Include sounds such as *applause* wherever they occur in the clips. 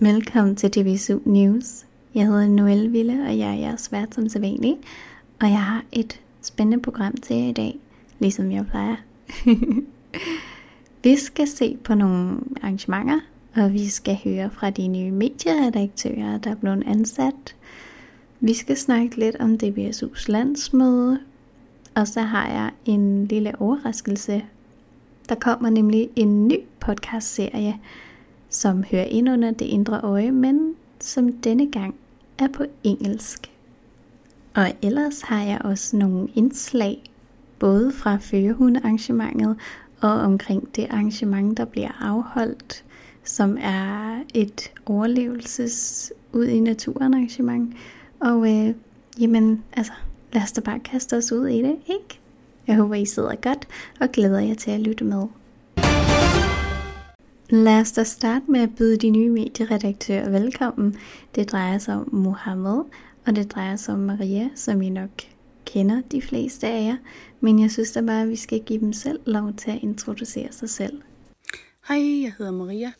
Velkommen til DBSU News. Jeg hedder Noelle Ville, og jeg er jeres vært som sædvanlig. Og jeg har et spændende program til jer i dag, ligesom jeg plejer. *laughs* vi skal se på nogle arrangementer, og vi skal høre fra de nye medieredaktører, der er blevet ansat. Vi skal snakke lidt om DBSU's landsmøde, og så har jeg en lille overraskelse. Der kommer nemlig en ny podcast-serie, som hører ind under det indre øje, men som denne gang er på engelsk. Og ellers har jeg også nogle indslag, både fra førehundearrangementet og omkring det arrangement, der bliver afholdt, som er et overlevelses ud i naturen arrangement. Og øh, jamen, altså, lad os da bare kaste os ud i det, ikke? Jeg håber, I sidder godt og glæder jer til at lytte med. Lad os da starte med at byde de nye medieredaktører velkommen. Det drejer sig om Mohammed, og det drejer sig om Maria, som I nok kender de fleste af jer. Men jeg synes da bare, at vi skal give dem selv lov til at introducere sig selv. Hej, jeg hedder Maria.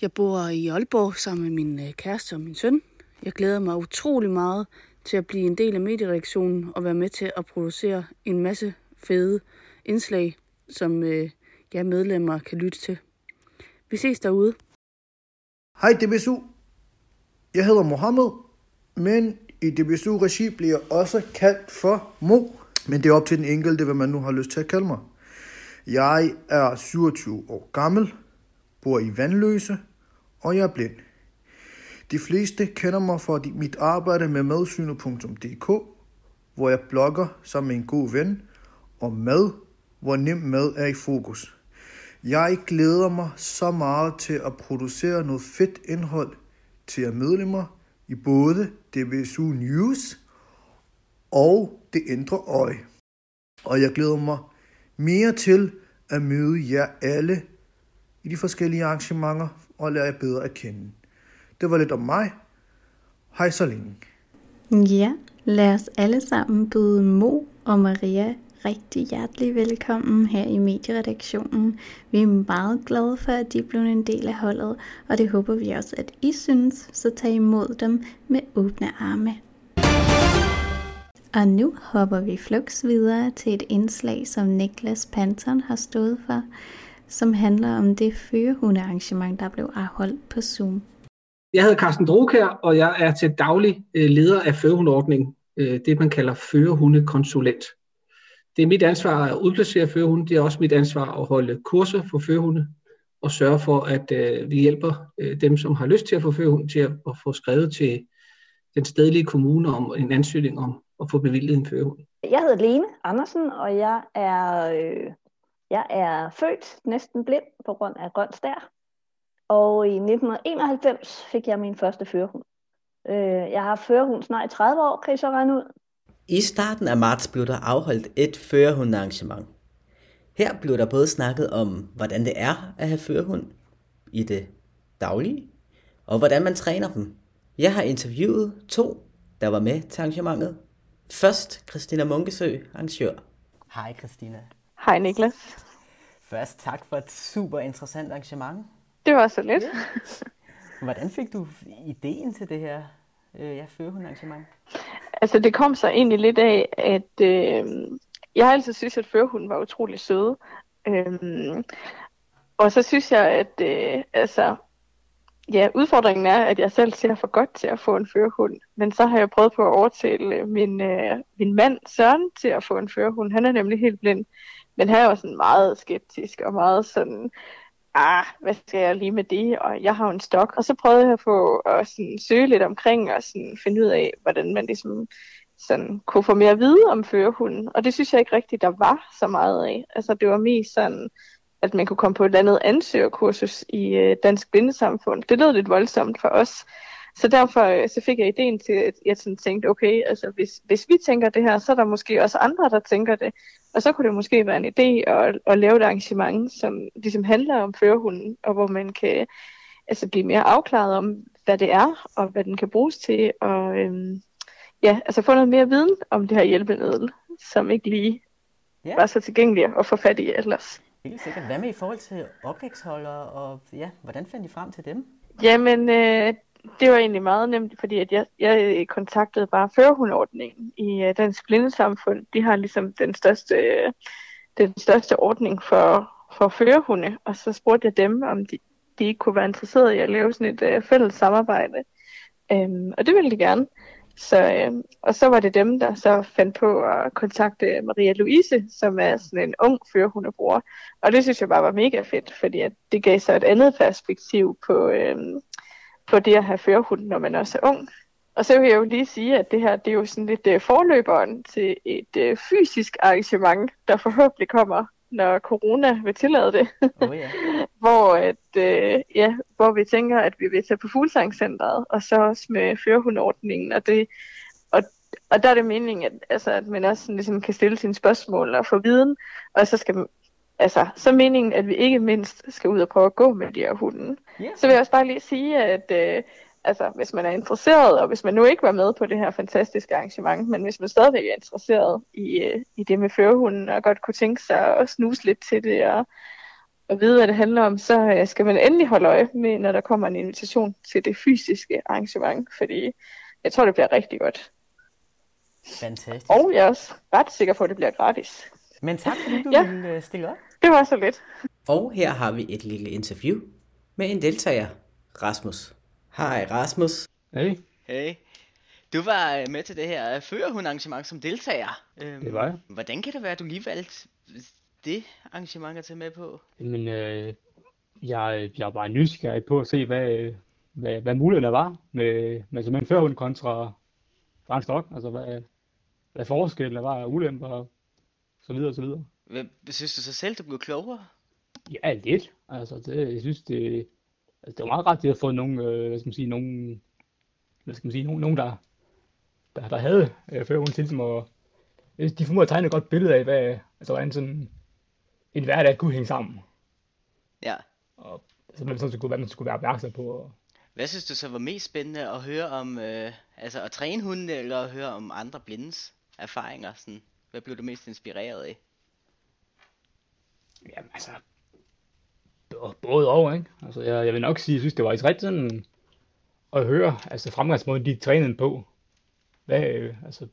Jeg bor i Aalborg sammen med min øh, kæreste og min søn. Jeg glæder mig utrolig meget til at blive en del af mediereaktionen og være med til at producere en masse fede indslag, som øh, jeg medlemmer kan lytte til. Vi ses derude. Hej DBSU. Jeg hedder Mohammed, men i DBSU-regi bliver jeg også kaldt for Mo. Men det er op til den enkelte, hvad man nu har lyst til at kalde mig. Jeg er 27 år gammel, bor i Vandløse, og jeg er blind. De fleste kender mig fra mit arbejde med madsynet.dk, hvor jeg blogger sammen med en god ven, og mad, hvor nem mad er i fokus. Jeg glæder mig så meget til at producere noget fedt indhold til jer medlemmer i både DBSU News og Det Indre Øje. Og jeg glæder mig mere til at møde jer alle i de forskellige arrangementer og lære jer bedre at kende. Det var lidt om mig. Hej så længe. Ja, lad os alle sammen byde Mo og Maria rigtig hjertelig velkommen her i medieredaktionen. Vi er meget glade for, at de er blevet en del af holdet, og det håber vi også, at I synes, så tag imod dem med åbne arme. Og nu hopper vi flux videre til et indslag, som Niklas Panton har stået for, som handler om det førehundearrangement, der blev afholdt på Zoom. Jeg hedder Carsten Drokær, og jeg er til daglig øh, leder af førehundordningen, øh, det man kalder førehundekonsulent. Det er mit ansvar at udplacere førehunde, det er også mit ansvar at holde kurser for førehunde, og sørge for, at øh, vi hjælper øh, dem, som har lyst til at få førerhund, til at, at få skrevet til den stedlige kommune om en ansøgning om at få bevilget en førerhund. Jeg hedder Lene Andersen, og jeg er, øh, jeg er født næsten blind på grund af grøn stær. Og i 1991 fik jeg min første førerhund. Øh, jeg har førerhund snart i 30 år, kan I så regne ud. I starten af marts blev der afholdt et førerhundarrangement. Her blev der både snakket om, hvordan det er at have førerhund i det daglige, og hvordan man træner dem. Jeg har interviewet to, der var med til arrangementet. Først Christina Munkesø, arrangør. Hej Christina. Hej Niklas. Først tak for et super interessant arrangement. Det var så lidt. Ja. Hvordan fik du ideen til det her øh, ja, førerhundarrangement? Altså det kom så egentlig lidt af, at øh, jeg har altid synes, at førerhunden var utrolig søde. Øh, og så synes jeg, at øh, altså, ja, udfordringen er, at jeg selv ser for godt til at få en førerhund. Men så har jeg prøvet på at overtale øh, min, øh, min mand Søren til at få en førerhund. Han er nemlig helt blind. Men han er jo sådan meget skeptisk og meget sådan, ah, hvad skal jeg lige med det, og jeg har jo en stok. Og så prøvede jeg at få at sådan, søge lidt omkring og sådan, finde ud af, hvordan man ligesom sådan, kunne få mere at vide om førerhunden. Og det synes jeg ikke rigtigt, der var så meget af. Altså det var mest sådan, at man kunne komme på et eller andet ansøgerkursus i øh, Dansk Blindesamfund. Det lød lidt voldsomt for os. Så derfor øh, så fik jeg ideen til, at jeg sådan tænkte, okay, altså hvis, hvis vi tænker det her, så er der måske også andre, der tænker det. Og så kunne det måske være en idé at, at lave et arrangement, som ligesom handler om førerhunden, og hvor man kan altså, blive mere afklaret om, hvad det er, og hvad den kan bruges til, og øhm, ja, altså få noget mere viden om det her hjælpemiddel, som ikke lige ja. var så tilgængeligt at få fat i ellers. Helt sikkert. Hvad med i forhold til oplægsholdere, og ja, hvordan fandt I frem til dem? Jamen, øh, det var egentlig meget nemt, fordi at jeg, jeg kontaktede bare førhundordningen i uh, Dansk Blindesamfund. De har ligesom den største, uh, den største ordning for, for førerhunde, og så spurgte jeg dem, om de, de ikke kunne være interesserede i at lave sådan et uh, fælles samarbejde. Um, og det ville de gerne. Så, øh, og så var det dem, der så fandt på at kontakte Maria Louise, som er sådan en ung førerhundebror. Og det synes jeg bare var mega fedt, fordi at det gav så et andet perspektiv på, øh, på det at have førerhund, når man også er ung. Og så vil jeg jo lige sige, at det her det er jo sådan lidt uh, forløberen til et uh, fysisk arrangement, der forhåbentlig kommer, når corona vil tillade det. Oh, ja. *laughs* hvor, at, uh, ja, hvor vi tænker, at vi vil tage på Fuglsangcenteret, og så også med førerhundordningen. Og, det, og, og der er det meningen, at, altså, at man også sådan, ligesom kan stille sine spørgsmål og få viden, og så skal altså, så er meningen, at vi ikke mindst skal ud og prøve at gå med de her hunde. Yeah. Så vil jeg også bare lige sige, at øh, altså, hvis man er interesseret, og hvis man nu ikke var med på det her fantastiske arrangement, men hvis man stadigvæk er interesseret i, øh, i det med førerhunden, og godt kunne tænke sig at snuse lidt til det, og, og vide, hvad det handler om, så øh, skal man endelig holde øje med, når der kommer en invitation til det fysiske arrangement, fordi jeg tror, det bliver rigtig godt. Fantastisk. Og jeg er også ret sikker på, at det bliver gratis. Men tak, fordi du Ja. ville øh, stille op. Det var så lidt. Og her har vi et lille interview med en deltager, Rasmus. Hej Rasmus. Hey, Hey. Du var øh, med til det her førerhundarrangement som deltager. Øhm, det var jeg. Hvordan kan det være, at du lige valgte det arrangement at tage med på? Men øh, jeg, jeg er bare nysgerrig på at se, hvad, hvad, hvad mulighederne var med, med som en førhund kontra fransk dog. Altså, hvad, hvad forskellen var ulemper og så videre og så videre. Hvad, synes du så selv, du blev klogere? Ja, lidt. Altså, det, jeg synes, det, altså, det var meget ret, at fået nogle, øh, hvad skal man sige, nogle, hvad skal man sige, nogen, nogen der, der, der havde øh, førhund til, som at, de formåede at tegne et godt billede af, hvad, altså, hvordan sådan en hverdag kunne hænge sammen. Ja. Og altså, man sådan skulle, hvad man skulle være opmærksom på. Og, Hvad synes du så var mest spændende at høre om, øh, altså at træne hundene, eller at høre om andre blindes erfaringer? Sådan? Hvad blev du mest inspireret af? Jamen altså, både og, ikke? Altså, jeg, jeg vil nok sige, jeg synes, det var rigtig sådan at høre, altså fremgangsmåden, de trænede på. Hvad, øh, altså,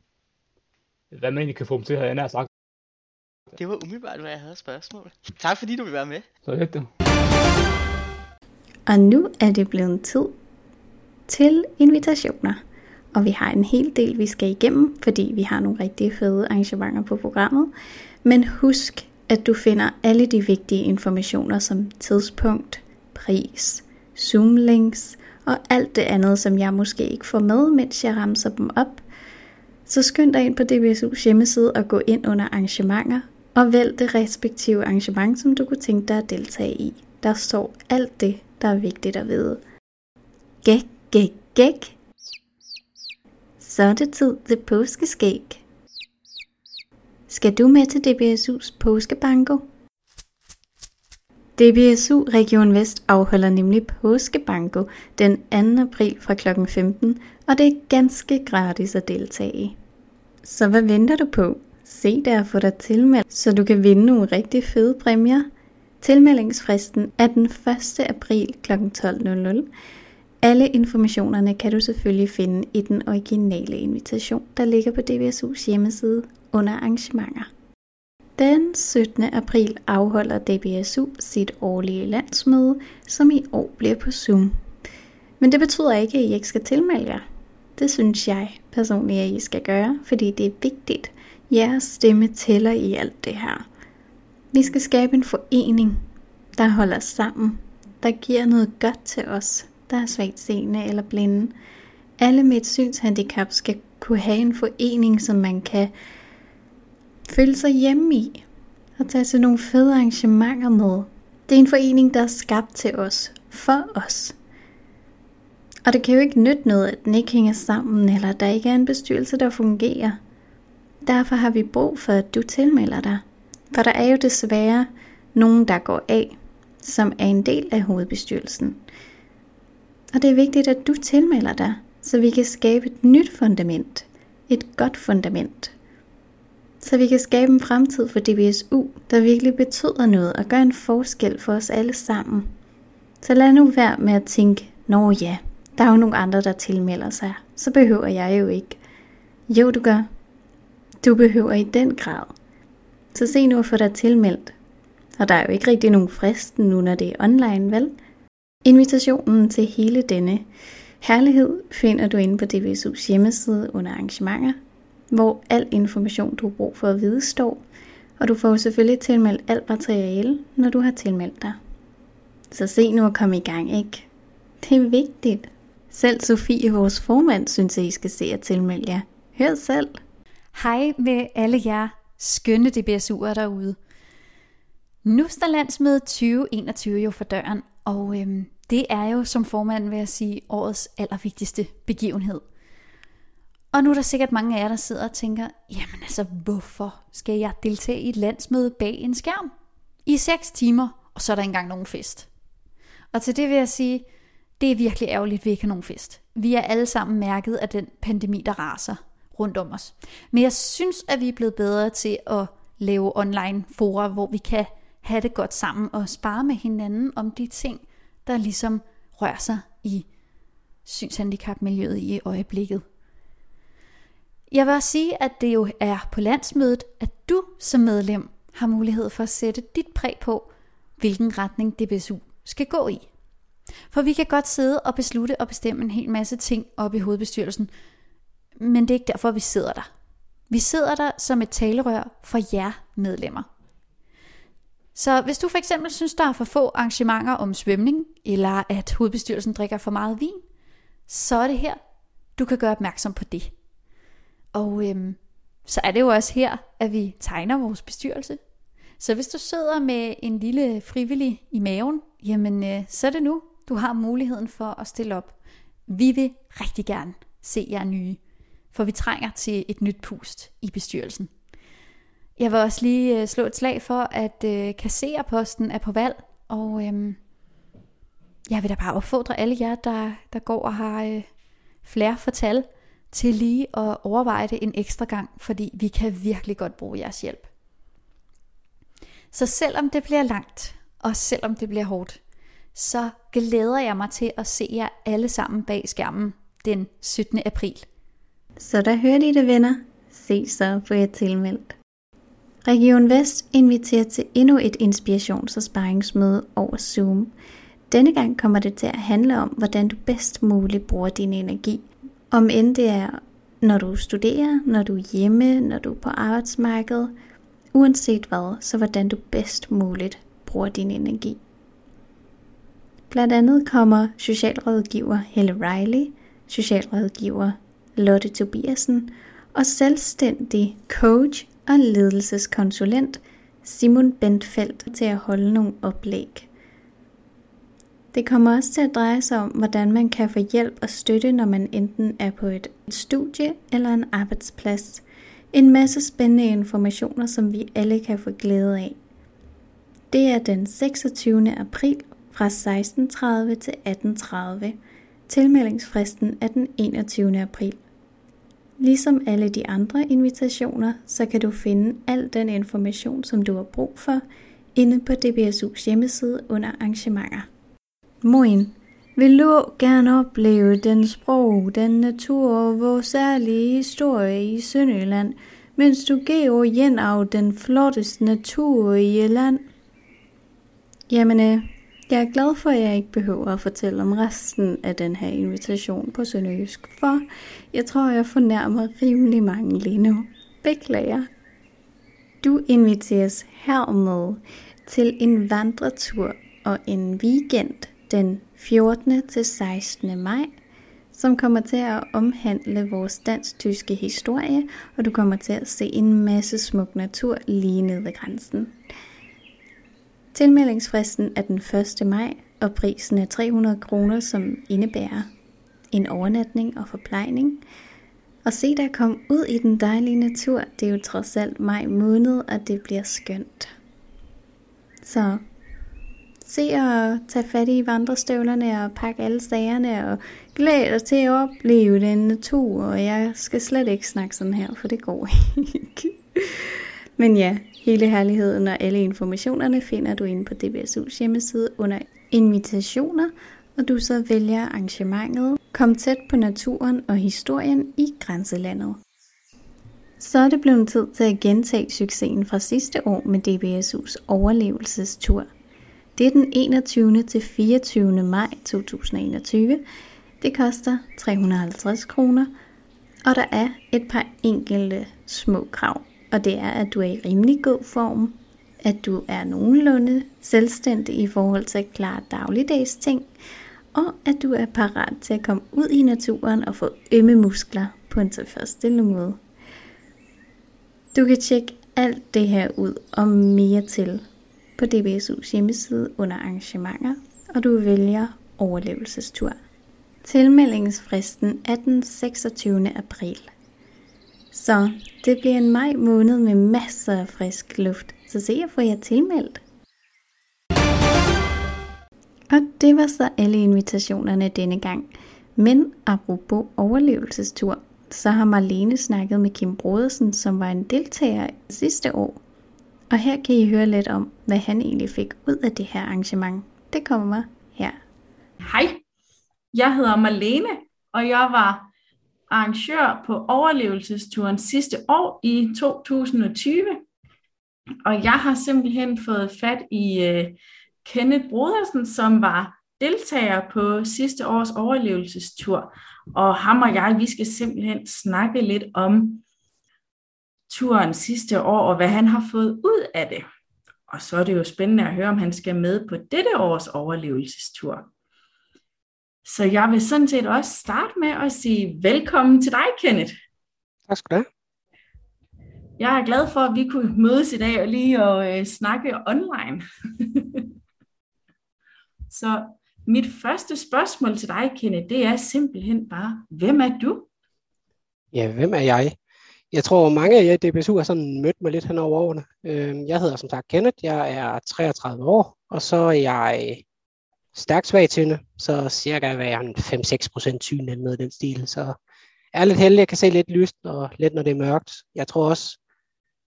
hvad man egentlig kan få dem til, havde jeg nær sagt. Det var umiddelbart, hvad jeg havde spørgsmål. Tak fordi du ville være med. Så lidt det. Og nu er det blevet tid til invitationer. Og vi har en hel del, vi skal igennem, fordi vi har nogle rigtig fede arrangementer på programmet. Men husk, at du finder alle de vigtige informationer som tidspunkt, pris, zoomlinks og alt det andet, som jeg måske ikke får med, mens jeg ramser dem op. Så skynd dig ind på DBSU's hjemmeside og gå ind under arrangementer og vælg det respektive arrangement, som du kunne tænke dig at deltage i. Der står alt det, der er vigtigt at vide. Gæk, gæk, gæk. Så er det tid til påskeskæg. Skal du med til DBSU's påskebanko? DBSU Region Vest afholder nemlig påskebanko den 2. april fra kl. 15, og det er ganske gratis at deltage i. Så hvad venter du på? Se der at få dig tilmeldt, så du kan vinde nogle rigtig fede præmier. Tilmeldingsfristen er den 1. april kl. 12.00. Alle informationerne kan du selvfølgelig finde i den originale invitation, der ligger på DBSU's hjemmeside under arrangementer. Den 17. april afholder DBSU sit årlige landsmøde, som i år bliver på Zoom. Men det betyder ikke, at I ikke skal tilmelde jer. Det synes jeg personligt, at I skal gøre, fordi det er vigtigt. Jeres stemme tæller i alt det her. Vi skal skabe en forening, der holder sammen, der giver noget godt til os, der er svagt seende eller blinde. Alle med et synshandicap skal kunne have en forening, som man kan føle sig hjemme i og tage til nogle fede arrangementer med. Det er en forening, der er skabt til os, for os. Og det kan jo ikke nytte noget, at den ikke hænger sammen, eller at der ikke er en bestyrelse, der fungerer. Derfor har vi brug for, at du tilmelder dig. For der er jo desværre nogen, der går af, som er en del af hovedbestyrelsen. Og det er vigtigt, at du tilmelder dig, så vi kan skabe et nyt fundament. Et godt fundament. Så vi kan skabe en fremtid for DBSU, der virkelig betyder noget og gør en forskel for os alle sammen. Så lad nu være med at tænke, Nå ja, der er jo nogle andre, der tilmelder sig, så behøver jeg jo ikke. Jo, du gør. Du behøver i den grad. Så se nu at få dig tilmeldt. Og der er jo ikke rigtig nogen frist nu, når det er online, vel? Invitationen til hele denne herlighed finder du inde på DBSU's hjemmeside under arrangementer, hvor al information, du har brug for at vide, står, og du får selvfølgelig tilmeldt alt materiale, når du har tilmeldt dig. Så se nu at komme i gang, ikke? Det er vigtigt. Selv Sofie, vores formand, synes, at I skal se at tilmelde jer. Hør selv. Hej med alle jer skønne DBSU'er derude. Nu står landsmødet 2021 jo for døren, og øhm, det er jo som formand, vil jeg sige, årets allervigtigste begivenhed. Og nu er der sikkert mange af jer, der sidder og tænker, jamen altså, hvorfor skal jeg deltage i et landsmøde bag en skærm? I 6 timer, og så er der engang nogen fest. Og til det vil jeg sige, det er virkelig ærgerligt, at vi ikke har nogen fest. Vi er alle sammen mærket af den pandemi, der raser rundt om os. Men jeg synes, at vi er blevet bedre til at lave online fora, hvor vi kan have det godt sammen og spare med hinanden om de ting, der ligesom rører sig i synshandicapmiljøet i øjeblikket. Jeg vil også sige, at det jo er på landsmødet, at du som medlem har mulighed for at sætte dit præg på, hvilken retning DBSU skal gå i. For vi kan godt sidde og beslutte og bestemme en hel masse ting op i hovedbestyrelsen, men det er ikke derfor, vi sidder der. Vi sidder der som et talerør for jer medlemmer. Så hvis du for eksempel synes, der er for få arrangementer om svømning, eller at hovedbestyrelsen drikker for meget vin, så er det her, du kan gøre opmærksom på det. Og øhm, så er det jo også her, at vi tegner vores bestyrelse. Så hvis du sidder med en lille frivillig i maven, jamen øh, så er det nu, du har muligheden for at stille op. Vi vil rigtig gerne se jer nye, for vi trænger til et nyt pust i bestyrelsen. Jeg vil også lige øh, slå et slag for, at øh, kassererposten er på valg, og øh, jeg vil da bare opfordre alle jer, der, der går og har øh, flere fortal, til lige at overveje det en ekstra gang, fordi vi kan virkelig godt bruge jeres hjælp. Så selvom det bliver langt, og selvom det bliver hårdt, så glæder jeg mig til at se jer alle sammen bag skærmen den 17. april. Så der hørte I det, venner. Se så på jer tilmeldt. Region Vest inviterer til endnu et inspirations- og sparringsmøde over Zoom. Denne gang kommer det til at handle om, hvordan du bedst muligt bruger din energi. Om end det er, når du studerer, når du er hjemme, når du er på arbejdsmarkedet, uanset hvad, så hvordan du bedst muligt bruger din energi. Blandt andet kommer socialrådgiver Helle Riley, socialrådgiver Lotte Tobiasen og selvstændig coach og ledelseskonsulent Simon Bentfeldt til at holde nogle oplæg. Det kommer også til at dreje sig om, hvordan man kan få hjælp og støtte, når man enten er på et studie eller en arbejdsplads. En masse spændende informationer, som vi alle kan få glæde af. Det er den 26. april fra 16.30 til 18.30. Tilmeldingsfristen er den 21. april. Ligesom alle de andre invitationer, så kan du finde al den information, som du har brug for, inde på DBSU's hjemmeside under arrangementer. Moin, vil du gerne opleve den sprog, den natur og vores særlige historie i Sønderjylland, mens du går igen af den flotteste natur i land? Jamen, øh, jeg er glad for, at jeg ikke behøver at fortælle om resten af den her invitation på Sønderjysk, for jeg tror, jeg fornærmer rimelig mange lige nu. Beklager. Du inviteres hermed til en vandretur og en weekend den 14. til 16. maj, som kommer til at omhandle vores dansk-tyske historie, og du kommer til at se en masse smuk natur lige nede ved grænsen. Tilmeldingsfristen er den 1. maj, og prisen er 300 kroner, som indebærer en overnatning og forplejning. Og se dig komme ud i den dejlige natur, det er jo trods alt maj måned, og det bliver skønt. Så se og tage fat i vandrestøvlerne og pakke alle sagerne og glæd dig til at opleve den natur. Og jeg skal slet ikke snakke sådan her, for det går *laughs* ikke. Men ja, hele herligheden og alle informationerne finder du inde på DBSU's hjemmeside under invitationer og du så vælger arrangementet Kom tæt på naturen og historien i grænselandet. Så er det blevet tid til at gentage succesen fra sidste år med DBSU's overlevelsestur. Det er den 21. til 24. maj 2021. Det koster 350 kroner, og der er et par enkelte små krav. Og det er, at du er i rimelig god form, at du er nogenlunde selvstændig i forhold til at klare dagligdags ting, og at du er parat til at komme ud i naturen og få ømme muskler på en tilfredsstillende måde. Du kan tjekke alt det her ud og mere til på DBSU's hjemmeside under arrangementer, og du vælger overlevelsestur. Tilmeldingsfristen er den 26. april. Så det bliver en maj måned med masser af frisk luft, så se at få jer tilmeldt. Og det var så alle invitationerne denne gang. Men apropos overlevelsestur, så har Marlene snakket med Kim Brodersen, som var en deltager sidste år. Og her kan I høre lidt om, hvad han egentlig fik ud af det her arrangement. Det kommer her. Hej, jeg hedder Marlene, og jeg var arrangør på overlevelsesturen sidste år i 2020. Og jeg har simpelthen fået fat i øh, Kenneth Brodersen, som var deltager på sidste års overlevelsestur. Og ham og jeg, vi skal simpelthen snakke lidt om turen sidste år, og hvad han har fået ud af det. Og så er det jo spændende at høre, om han skal med på dette års overlevelsestur. Så jeg vil sådan set også starte med at sige velkommen til dig, Kenneth. Tak skal du have. Jeg er glad for, at vi kunne mødes i dag og lige og øh, snakke online. *laughs* Så mit første spørgsmål til dig, Kenneth, det er simpelthen bare, hvem er du? Ja, hvem er jeg? Jeg tror, mange af jer i DBSU har sådan mødt mig lidt hen over årene. Øhm, jeg hedder som sagt Kenneth, jeg er 33 år, og så er jeg stærkt svag tynde, så cirka hvad jeg 5-6 procent syn eller noget i den stil. Så jeg er lidt heldig, jeg kan se lidt lyst og lidt når det er mørkt. Jeg tror også,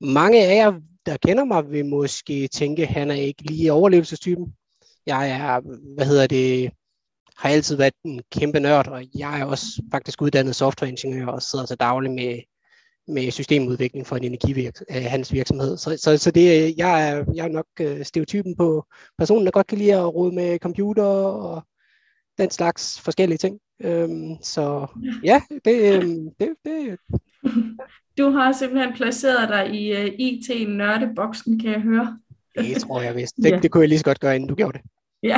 mange af jer, der kender mig, vil måske tænke, at han er ikke lige overlevelsestypen. Jeg er, hvad hedder det, har altid været en kæmpe nørd, og jeg er også faktisk uddannet softwareingeniør og sidder så dagligt med, med systemudvikling for en energivirks, øh. Så, så, så det, jeg, er, jeg er nok øh, stereotypen på personen, der godt kan lide at rode med computer og den slags forskellige ting. Øhm, så ja, det, øhm, det, det Du har simpelthen placeret dig i uh, øh, IT-nørdeboksen, kan jeg høre. Det tror jeg vist. *laughs* Det, ja. det kunne jeg lige så godt gøre, inden du gjorde det. Ja.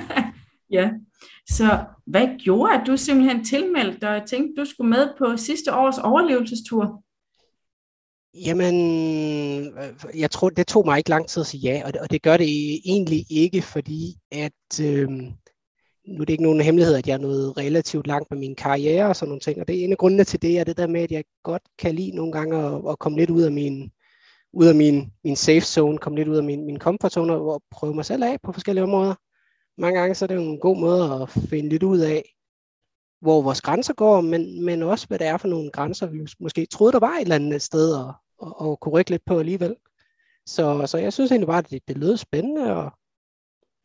*laughs* ja. Så hvad gjorde, at du simpelthen tilmeldte dig og tænkte, du skulle med på sidste års overlevelsestur? Jamen, øh, jeg tror, det tog mig ikke lang tid at sige ja, og det, og det gør det e-, egentlig ikke, fordi at, øh, nu er det ikke nogen hemmelighed, at jeg er nået relativt langt med min karriere og sådan nogle ting, og det er en af grundene til det, er det der med, at jeg godt kan lide nogle gange at, at komme lidt ud af min, ud af min, min safe zone, komme lidt ud af min, min comfort zone og prøve mig selv af på forskellige områder. Mange gange så er det jo en god måde at finde lidt ud af, hvor vores grænser går, men, men også hvad det er for nogle grænser, vi måske troede, der var et eller andet sted og, og, og kunne rykke lidt på alligevel. Så, så jeg synes egentlig bare, at det, det lød spændende, og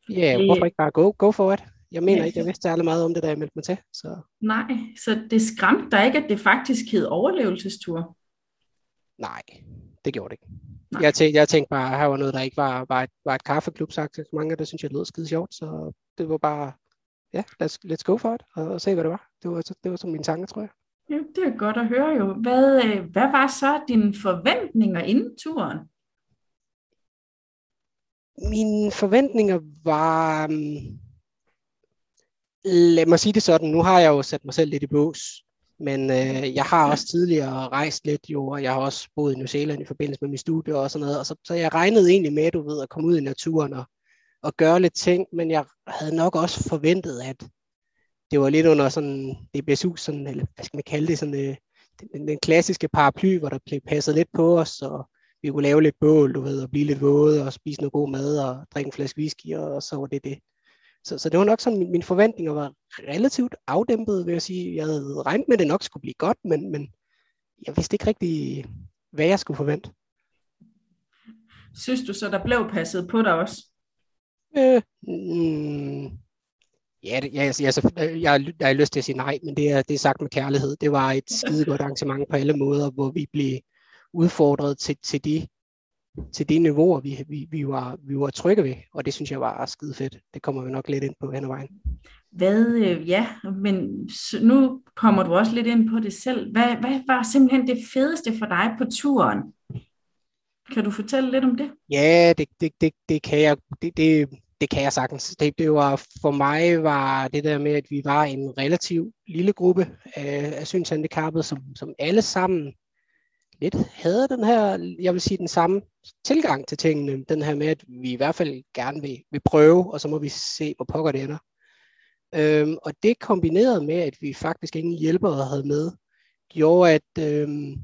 ja, yeah, hvorfor ikke bare go, go for it? Jeg mener ja, ikke, jeg vidste særlig meget om det, da jeg meldte mig til. Så. Nej, så det skræmte dig ikke, at det faktisk hed overlevelsestur? Nej, det gjorde det ikke. Jeg tænkte, jeg tænkte bare, at her var noget, der ikke var, var, et, var et kaffeklub sagt mange, der synes jeg lød skide sjovt, så det var bare, ja, let's, let's go for it, og, og se, hvad det var. Det var, det var som mine tanker, tror jeg. Ja, det er godt at høre jo. Hvad, øh, hvad var så dine forventninger inden turen? Mine forventninger var, um, lad mig sige det sådan, nu har jeg jo sat mig selv lidt i bås. Men øh, jeg har også tidligere rejst lidt jo, og jeg har også boet i New Zealand i forbindelse med min studie og sådan noget. Og så, så jeg regnede egentlig med, du ved, at komme ud i naturen og, og gøre lidt ting, men jeg havde nok også forventet, at det var lidt under sådan DBSU, sådan, eller hvad skal man kalde det, sådan, øh, den, den klassiske paraply, hvor der blev passet lidt på os, og vi kunne lave lidt bål, du ved, og blive lidt våde, og spise noget god mad, og drikke en flaske whisky, og, og så var det det. Så, så det var nok sådan, min, mine forventninger var relativt afdæmpet, vil jeg sige. Jeg havde regnet med, at det nok skulle blive godt, men, men jeg vidste ikke rigtig, hvad jeg skulle forvente. Synes du så, der blev passet på dig også? Øh, mm, Ja, det, ja altså, altså, jeg, jeg, jeg har lyst til at sige nej, men det er, det er sagt med kærlighed. Det var et *laughs* skide godt arrangement på alle måder, hvor vi blev udfordret til, til, de, til de niveauer, vi, vi, vi, var, vi var trygge ved, og det synes jeg var skide fedt. Det kommer vi nok lidt ind på hen ad vejen. Hvad, øh, ja, men nu kommer du også lidt ind på det selv. Hvad, hvad var simpelthen det fedeste for dig på turen? Kan du fortælle lidt om det? Ja, det, det, det, det kan jeg. Det, det, det kan jeg sagtens. Det, det var, for mig var det der med, at vi var en relativ lille gruppe af, af synshandicappede, som, som alle sammen lidt havde den her, jeg vil sige, den samme tilgang til tingene. Den her med, at vi i hvert fald gerne vil, vil prøve, og så må vi se, hvor pokker det ender. Øhm, og det kombineret med, at vi faktisk ingen hjælpere havde med, gjorde, at, øhm,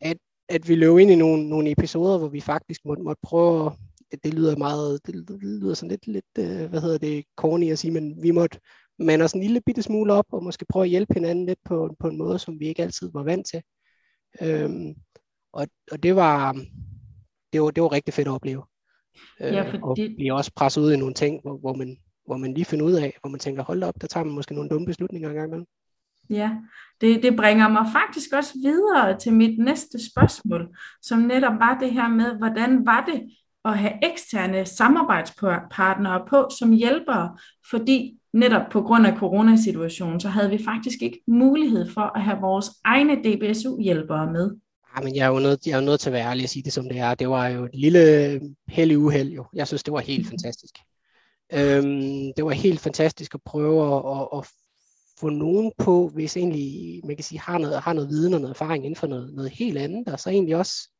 at, at vi løb ind i nogle, nogle episoder, hvor vi faktisk måtte, måtte prøve det, det lyder meget, det, det lyder sådan lidt, lidt øh, hvad hedder det, corny at sige, men vi måtte mande os en lille bitte smule op, og måske prøve at hjælpe hinanden lidt på, på en måde, som vi ikke altid var vant til. Øhm, og, og det var, det var, det var rigtig fedt at opleve. Ja, øh, og det... blive også presset ud i nogle ting, hvor, hvor, man, hvor man lige finder ud af, hvor man tænker, hold op, der tager man måske nogle dumme beslutninger engang imellem. Ja, det, det bringer mig faktisk også videre til mit næste spørgsmål, som netop var det her med, hvordan var det at have eksterne samarbejdspartnere på som hjælpere, fordi netop på grund af coronasituationen, så havde vi faktisk ikke mulighed for at have vores egne DBSU-hjælpere med. Ja, men jeg er, jo nødt, jeg er nødt til at være ærlig og sige det, som det er. Det var jo et lille heldig uheld, jo. Jeg synes, det var helt fantastisk. Øhm, det var helt fantastisk at prøve at, at, at få nogen på, hvis egentlig, man kan sige, har noget, har noget viden og noget erfaring inden for noget, noget helt andet, og så egentlig også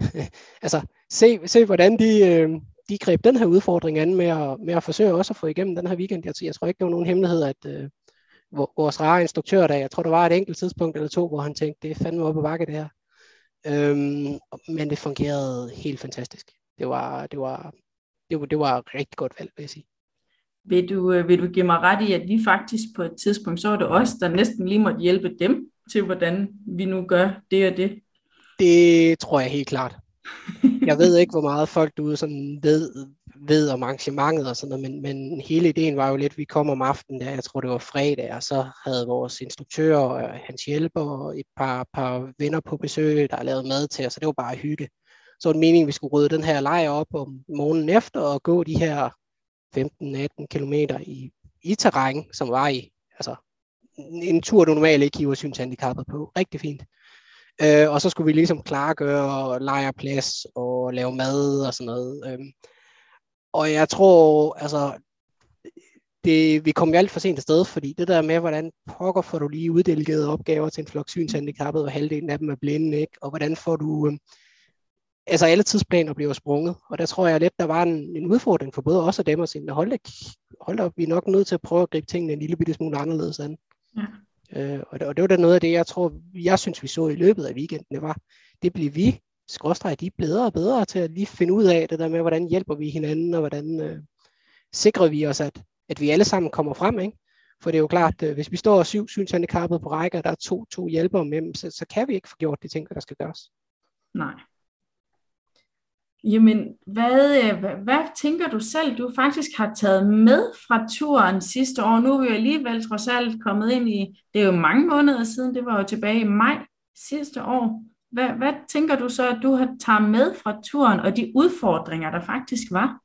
*laughs* altså, se, se hvordan de, øh, de greb den her udfordring an med at, med at forsøge også at få igennem den her weekend. Jeg, jeg tror ikke, det var nogen hemmelighed, at øh, vores rare instruktør, der jeg tror, der var et enkelt tidspunkt eller to, hvor han tænkte, det er fandme op ad bakke det her. Øhm, men det fungerede helt fantastisk. Det var, det var, det var, det var et rigtig godt valg, vil jeg sige. Vil du, øh, vil du give mig ret i, at vi faktisk på et tidspunkt, så var det os, der næsten lige måtte hjælpe dem til, hvordan vi nu gør det og det? Det tror jeg helt klart. *laughs* Jeg ved ikke, hvor meget folk derude sådan ved, ved om arrangementet og sådan noget, men, men hele ideen var jo lidt, at vi kom om aftenen, der, jeg tror det var fredag, og så havde vores instruktør og hans hjælper og et par, par venner på besøg, der lavede mad til os, så det var bare hygge. Så var det meningen, at vi skulle rydde den her lejr op om morgenen efter og gå de her 15-18 km i, i terræn, som var i, altså en tur, du normalt ikke hiver synshandicappet på. Rigtig fint. Øh, og så skulle vi ligesom klargøre lejrplads og lave mad og sådan noget. Øh, og jeg tror, altså, det, vi kom jo alt for sent afsted, fordi det der med, hvordan pokker får du lige uddelegeret opgaver til en flok synshandicappede, og halvdelen af dem er blinde, ikke? og hvordan får du, øh, altså alle tidsplaner bliver sprunget, og der tror jeg lidt, der var en, en udfordring for både os og dem at sige, hold da, hold da, vi er nok nødt til at prøve at gribe tingene en lille bitte smule anderledes an. Ja. Øh, og, det, og det var da noget af det, jeg tror, jeg synes, vi så i løbet af weekenden, det var, det bliver vi, skråstrej, de bedre og bedre til at lige finde ud af det der med, hvordan hjælper vi hinanden, og hvordan øh, sikrer vi os, at, at vi alle sammen kommer frem, ikke? For det er jo klart, øh, hvis vi står syv synshandicappede på række, og der er to, to hjælpere med dem, så, så kan vi ikke få gjort de ting, der skal gøres. Nej. Jamen, hvad, øh, hvad, hvad tænker du selv, du faktisk har taget med fra turen sidste år? Nu er vi alligevel trods alt kommet ind i, det er jo mange måneder siden, det var jo tilbage i maj sidste år. Hvad, hvad tænker du så, at du har taget med fra turen og de udfordringer, der faktisk var?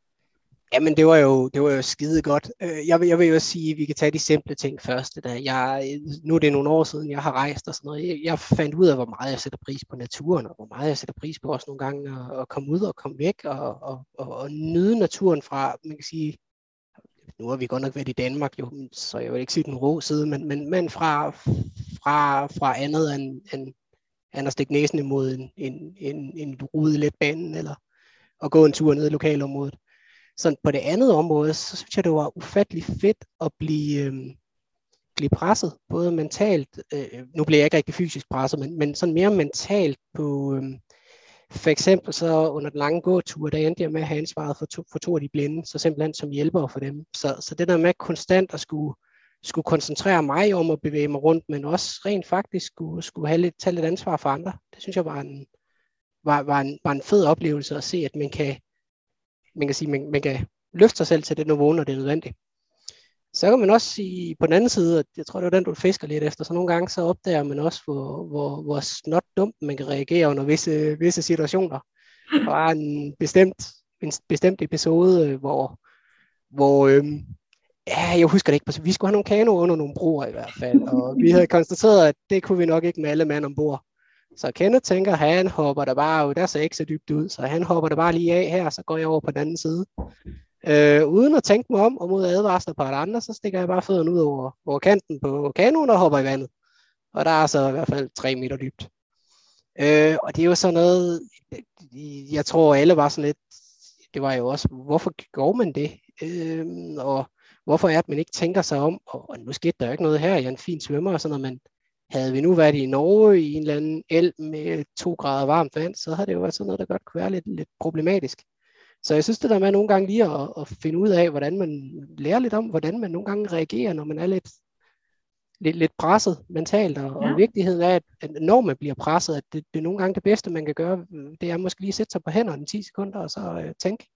Jamen, det var jo, det var jo skide godt. Øh, jeg vil, jeg vil jo sige, at vi kan tage de simple ting først. Da Jeg, nu er det nogle år siden, jeg har rejst og sådan noget. Jeg, jeg fandt ud af, hvor meget jeg sætter pris på naturen, og hvor meget jeg sætter pris på også nogle gange at, at komme ud og komme væk og, og, og, og nyde naturen fra, man kan sige, nu har vi godt nok været i Danmark, jo, så jeg vil ikke sige den rå side, men, men, men fra, fra, fra andet end, end, end at stikke næsen imod en, en, en, en rude letbane, eller at gå en tur ned i lokalområdet. Så på det andet område, så synes jeg, det var ufattelig fedt at blive, øh, blive presset, både mentalt, øh, nu bliver jeg ikke rigtig fysisk presset, men, men sådan mere mentalt på, øh, for eksempel så under den lange gåtur, der endte jeg med at have ansvaret for to, for to af de blinde, så simpelthen som hjælper for dem. Så, så det der med konstant at skulle, skulle koncentrere mig om at bevæge mig rundt, men også rent faktisk skulle, skulle have lidt, tage lidt ansvar for andre, det synes jeg var en, var, var, en, var en fed oplevelse at se, at man kan, man kan sige, man, man kan løfte sig selv til det niveau, når det er nødvendigt. Så kan man også sige på den anden side, at jeg tror, det var den, du fisker lidt efter, så nogle gange så opdager man også, hvor, hvor, hvor snot dumt man kan reagere under visse, visse situationer. Der var en bestemt, en bestemt episode, øh, hvor, hvor øhm, ja, jeg husker det ikke, vi skulle have nogle kanoer under nogle broer i hvert fald, og vi havde konstateret, at det kunne vi nok ikke med alle mand ombord. Så Kenneth tænker, han hopper der bare ud, der ser ikke så dybt ud, så han hopper der bare lige af her, så går jeg over på den anden side. Øh, uden at tænke mig om, og mod advarsler på et andet, så stikker jeg bare fødderne ud over, over kanten på kanonen og hopper i vandet. Og der er så i hvert fald 3 meter dybt. Øh, og det er jo sådan noget, jeg tror alle var sådan lidt, det var jo også, hvorfor går man det? Øh, og hvorfor er det, at man ikke tænker sig om, og, og nu skete der jo ikke noget her, jeg er en fin svømmer og sådan noget, men havde vi nu været i Norge i en eller anden el med to grader varmt vand, så havde det jo været sådan noget, der godt kunne være lidt, lidt problematisk. Så jeg synes det der med nogle gange lige at, at finde ud af, hvordan man lærer lidt om, hvordan man nogle gange reagerer, når man er lidt, lidt, lidt presset mentalt, og, ja. og vigtigheden er, at når man bliver presset, at det, det er nogle gange det bedste, man kan gøre, det er måske lige at sætte sig på hænderne i 10 sekunder, og så øh, tænke.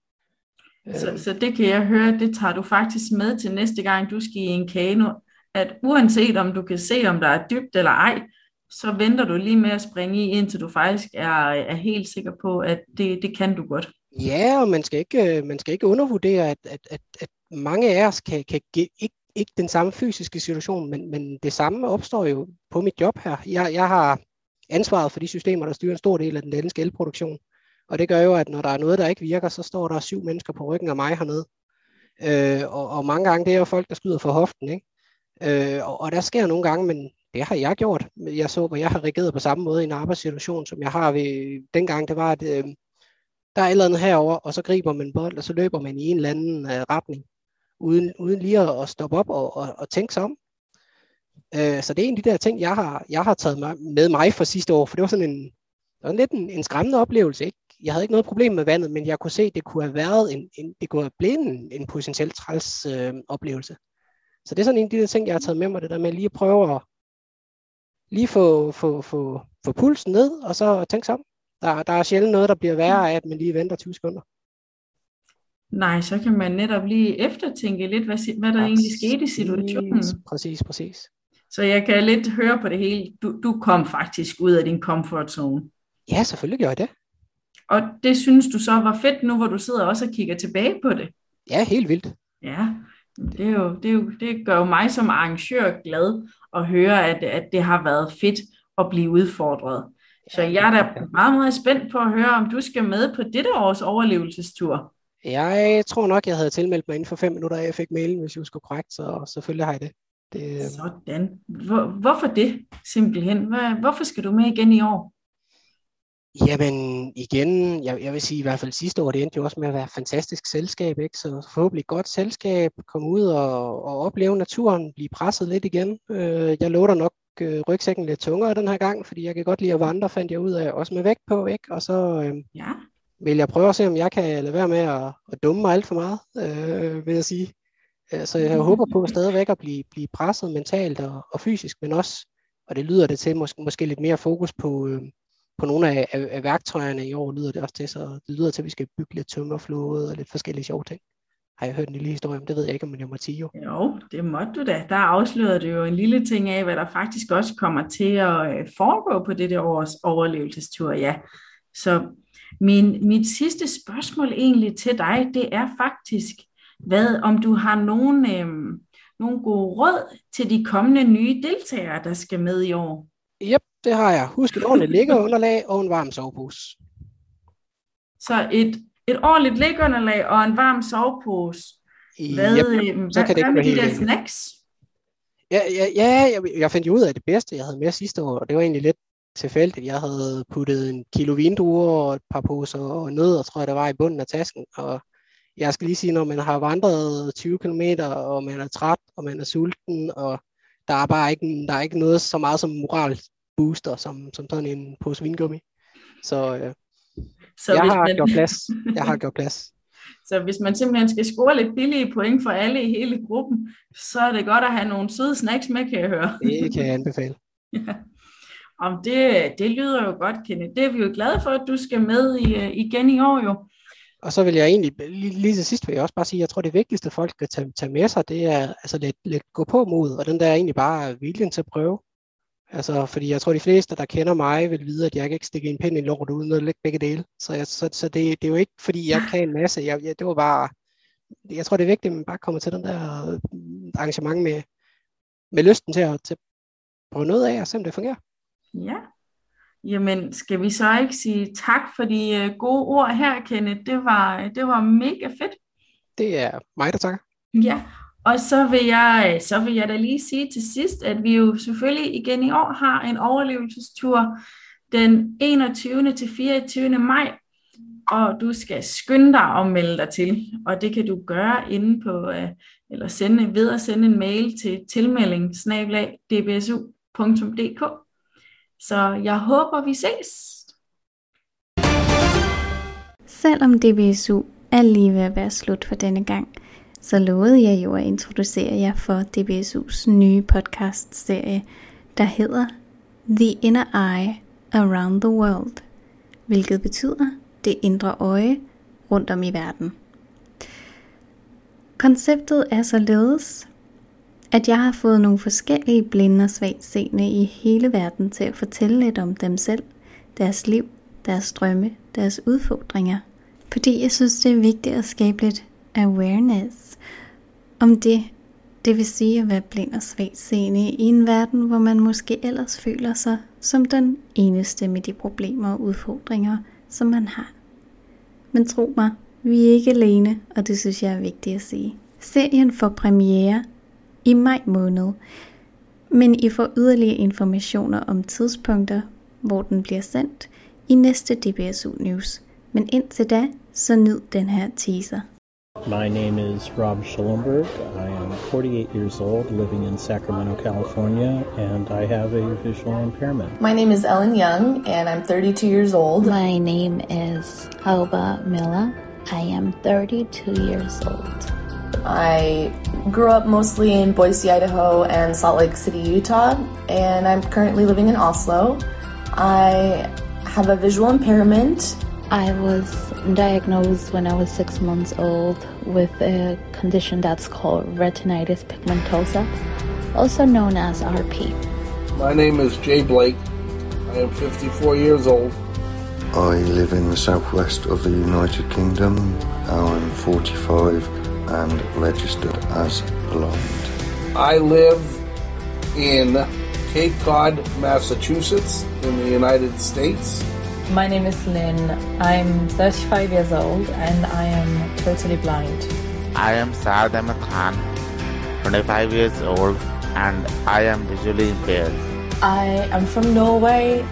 Så, så det kan jeg høre, det tager du faktisk med til næste gang, du skal i en kano, at uanset om du kan se, om der er dybt eller ej, så venter du lige med at springe i, indtil du faktisk er, er helt sikker på, at det, det kan du godt. Ja, og man skal ikke, øh, man skal ikke undervurdere, at, at, at, at mange af os kan, kan give, ikke, ikke den samme fysiske situation, men, men det samme opstår jo på mit job her. Jeg, jeg har ansvaret for de systemer, der styrer en stor del af den danske elproduktion. Og det gør jo, at når der er noget, der ikke virker, så står der syv mennesker på ryggen af mig hernede. Øh, og, og mange gange, det er jo folk, der skyder for hoften. Ikke? Øh, og, og der sker nogle gange, men det har jeg gjort. Jeg så, hvor jeg har reageret på samme måde i en arbejdssituation, som jeg har ved dengang. Det var, at øh, der er et eller andet herover, og så griber man bold, og så løber man i en eller anden øh, retning, uden, uden lige at, at stoppe op og, og, og tænke sig om. Øh, så det er en af de der ting, jeg har, jeg har taget med mig for sidste år, for det var sådan en, det var lidt en, en skræmmende oplevelse. Ikke? Jeg havde ikke noget problem med vandet, men jeg kunne se, at det kunne have været en, en det kunne have blevet en, en potentielt træls øh, oplevelse. Så det er sådan en af de ting, jeg har taget med mig, det der med lige at prøve at lige få, få, få, få pulsen ned, og så tænke sig om. Der, der er sjældent noget, der bliver værre af, at man lige venter 20 sekunder. Nej, så kan man netop lige eftertænke lidt, hvad, hvad der præcis, egentlig skete i situationen. Præcis, præcis. Så jeg kan lidt høre på det hele. Du, du kom faktisk ud af din comfort zone. Ja, selvfølgelig gjorde jeg det. Og det synes du så var fedt nu, hvor du sidder også og kigger tilbage på det? Ja, helt vildt. Ja, det, er jo, det, er jo, det gør jo mig som arrangør glad at høre, at, at det har været fedt at blive udfordret. Så jeg er da meget, meget spændt på at høre, om du skal med på dette års overlevelsestur. Jeg tror nok, jeg havde tilmeldt mig inden for fem minutter, jeg fik mailen, hvis jeg skulle korrekt, så selvfølgelig har jeg det. det øh, Sådan. Hvor, hvorfor det simpelthen? Hvor, hvorfor skal du med igen i år? Jamen igen, jeg, jeg vil sige i hvert fald sidste år, det endte jo også med at være et fantastisk selskab, ikke? så forhåbentlig godt selskab, komme ud og, og opleve naturen, blive presset lidt igen. Øh, jeg lå nok øh, rygsækken lidt tungere den her gang, fordi jeg kan godt lide at vandre, fandt jeg ud af, også med vægt på, ikke? og så øh, ja. vil jeg prøve at se, om jeg kan lade være med at, at dumme mig alt for meget, øh, vil jeg sige. Øh, så jeg håber på stadigvæk at blive, blive presset mentalt og, og fysisk, men også, og det lyder det til, måske, måske lidt mere fokus på, øh, på nogle af, af, af værktøjerne i år lyder det også til, så det lyder til, at vi skal bygge lidt tømmerflåde og lidt forskellige sjove ting. Har jeg hørt en lille historie om, det ved jeg ikke, om jeg må sige jo. Jo, det måtte du da. Der afslørede det jo en lille ting af, hvad der faktisk også kommer til at øh, foregå på dette års overlevelsestur, ja. Så min, mit sidste spørgsmål egentlig til dig, det er faktisk, hvad om du har nogle, øh, nogle gode råd til de kommende nye deltagere, der skal med i år? Yep, det har jeg. Husk et ordentligt liggeunderlag og en varm sovepose. Så et, et ordentligt liggeunderlag og en varm sovepose. Hvad, yep, så hvad, kan det ikke hvad med de der snacks? Ja, ja, ja jeg, jeg fandt jo ud af det bedste, jeg havde med sidste år, og det var egentlig lidt tilfældigt. Jeg havde puttet en kilo vindruer og et par poser og nødder, tror jeg, der var i bunden af tasken. Og jeg skal lige sige, når man har vandret 20 km, og man er træt, og man er sulten, og der er bare ikke, der er ikke noget så meget som moral booster, som, som sådan en pose vingummi. Så, øh, så jeg har man... gjort plads. Jeg har *laughs* gjort plads. Så hvis man simpelthen skal score lidt billige point for alle i hele gruppen, så er det godt at have nogle søde snacks med, kan jeg høre. Det kan jeg *laughs* anbefale. ja. Om det, det lyder jo godt, Kenneth. Det er vi jo glade for, at du skal med i, øh, igen i år jo og så vil jeg egentlig, lige, lige til sidst vil jeg også bare sige, at jeg tror, det vigtigste folk skal tage, tage med sig, det er altså lidt, lidt gå på mod, og den der er egentlig bare viljen til at prøve. Altså, fordi jeg tror, de fleste, der kender mig, vil vide, at jeg kan ikke stikke en pind i lort uden at lægge begge dele. Så, jeg, så, så det, det, er jo ikke, fordi jeg kan en masse. Jeg, jeg, det var bare, jeg tror, det er vigtigt, at man bare kommer til den der øh, arrangement med, med lysten til at, til at prøve noget af og se, om det fungerer. Ja. Jamen, skal vi så ikke sige tak for de øh, gode ord her, Kenneth? Det var, det var mega fedt. Det er mig, der takker. Ja, og så vil, jeg, så vil jeg da lige sige til sidst, at vi jo selvfølgelig igen i år har en overlevelsestur den 21. til 24. maj, og du skal skynde dig og melde dig til, og det kan du gøre inde på, øh, eller sende, ved at sende en mail til tilmelding dbsu.dk. Så jeg håber, vi ses. Selvom DBSU er lige ved at være slut for denne gang, så lovede jeg jo at introducere jer for DBSU's nye podcast-serie, der hedder The Inner Eye Around the World, hvilket betyder det indre øje rundt om i verden. Konceptet er således, at jeg har fået nogle forskellige blinde og svagt seende i hele verden til at fortælle lidt om dem selv, deres liv, deres drømme, deres udfordringer. Fordi jeg synes, det er vigtigt at skabe lidt awareness om det, det vil sige at være blind og svagt seende i en verden, hvor man måske ellers føler sig som den eneste med de problemer og udfordringer, som man har. Men tro mig, vi er ikke alene, og det synes jeg er vigtigt at sige. Serien får premiere i maj måned, men I får yderligere informationer om tidspunkter, hvor den bliver sendt i næste DBSU News. Men indtil da, så nyd den her teaser. My name is Rob Schellenberg. I am 48 years old, living in Sacramento, California, and I have a visual impairment. My name is Ellen Young, and I'm 32 years old. My name is Alba Miller. I am 32 years old. I grew up mostly in Boise, Idaho, and Salt Lake City, Utah, and I'm currently living in Oslo. I have a visual impairment. I was diagnosed when I was six months old with a condition that's called retinitis pigmentosa, also known as RP. My name is Jay Blake. I am 54 years old. I live in the southwest of the United Kingdom. I'm 45 and registered as blind. I live in Cape Cod, Massachusetts, in the United States. My name is Lynn. I'm 35 years old and I am totally blind. I am Saad Ahmed Khan, 25 years old, and I am visually impaired. I am from Norway,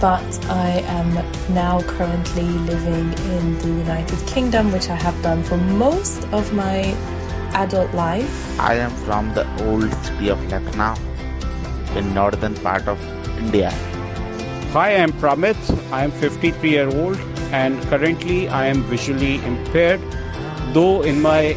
but I am now currently living in the United Kingdom, which I have done for most of my adult life. I am from the old city of Lucknow, in northern part of India. Hi, I'm Pramit. I am 53 year old and currently I am visually impaired. Though in my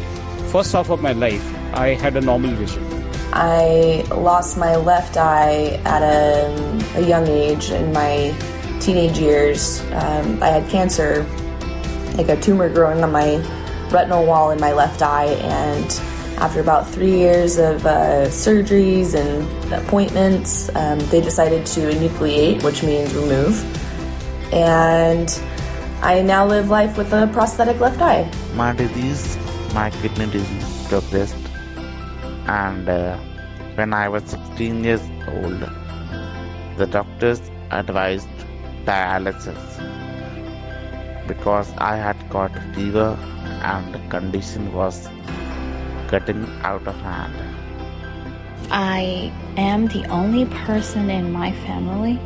first half of my life, I had a normal vision. I lost my left eye at a, a young age in my teenage years. Um, I had cancer, like a tumor growing on my retinal wall in my left eye, and after about three years of uh, surgeries and appointments, um, they decided to enucleate, which means remove. And I now live life with a prosthetic left eye. My disease, my kidney disease progressed, and uh, when I was 16 years old, the doctors advised dialysis because I had got fever and the condition was getting out of hand. I am the only person in my family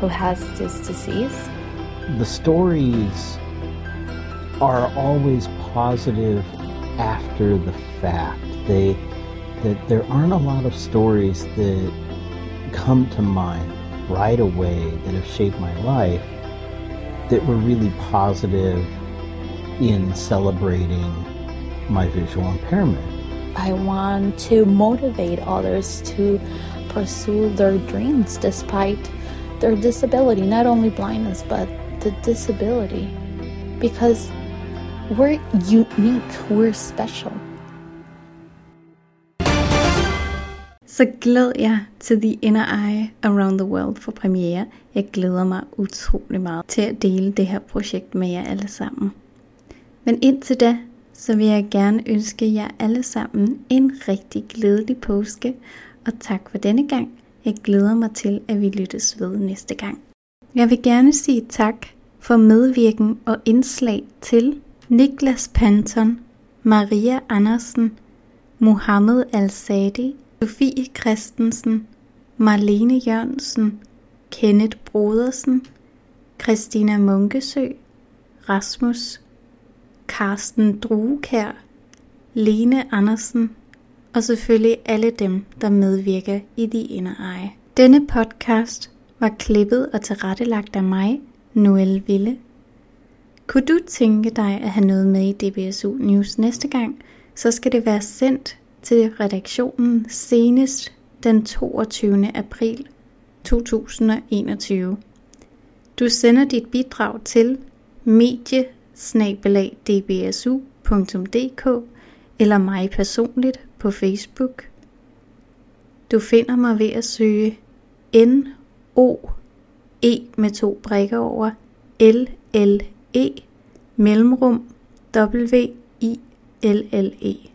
who has this disease. The stories are always positive after the fact. They that there aren't a lot of stories that come to mind right away that have shaped my life that were really positive in celebrating my visual impairment. I want to motivate others to pursue their dreams despite their disability, not only blindness, but the disability. Because We're unique, we're special. Så glæd jer til The Inner Eye Around the World for premiere. Jeg glæder mig utrolig meget til at dele det her projekt med jer alle sammen. Men indtil da, så vil jeg gerne ønske jer alle sammen en rigtig glædelig påske, og tak for denne gang. Jeg glæder mig til, at vi lyttes ved næste gang. Jeg vil gerne sige tak for medvirken og indslag til Niklas Panton, Maria Andersen, Mohammed Al-Sadi, Sofie Christensen, Marlene Jørgensen, Kenneth Brodersen, Christina Munkesø, Rasmus, Karsten Druekær, Lene Andersen og selvfølgelig alle dem, der medvirker i De Indereje. Denne podcast var klippet og tilrettelagt af mig, Noel Ville. Kunne du tænke dig at have noget med i DBSU News næste gang, så skal det være sendt til redaktionen senest den 22. april 2021. Du sender dit bidrag til mediesnabelag.dbsu.dk eller mig personligt på Facebook. Du finder mig ved at søge N O E med to brækker over L L E mellemrum W I L L E.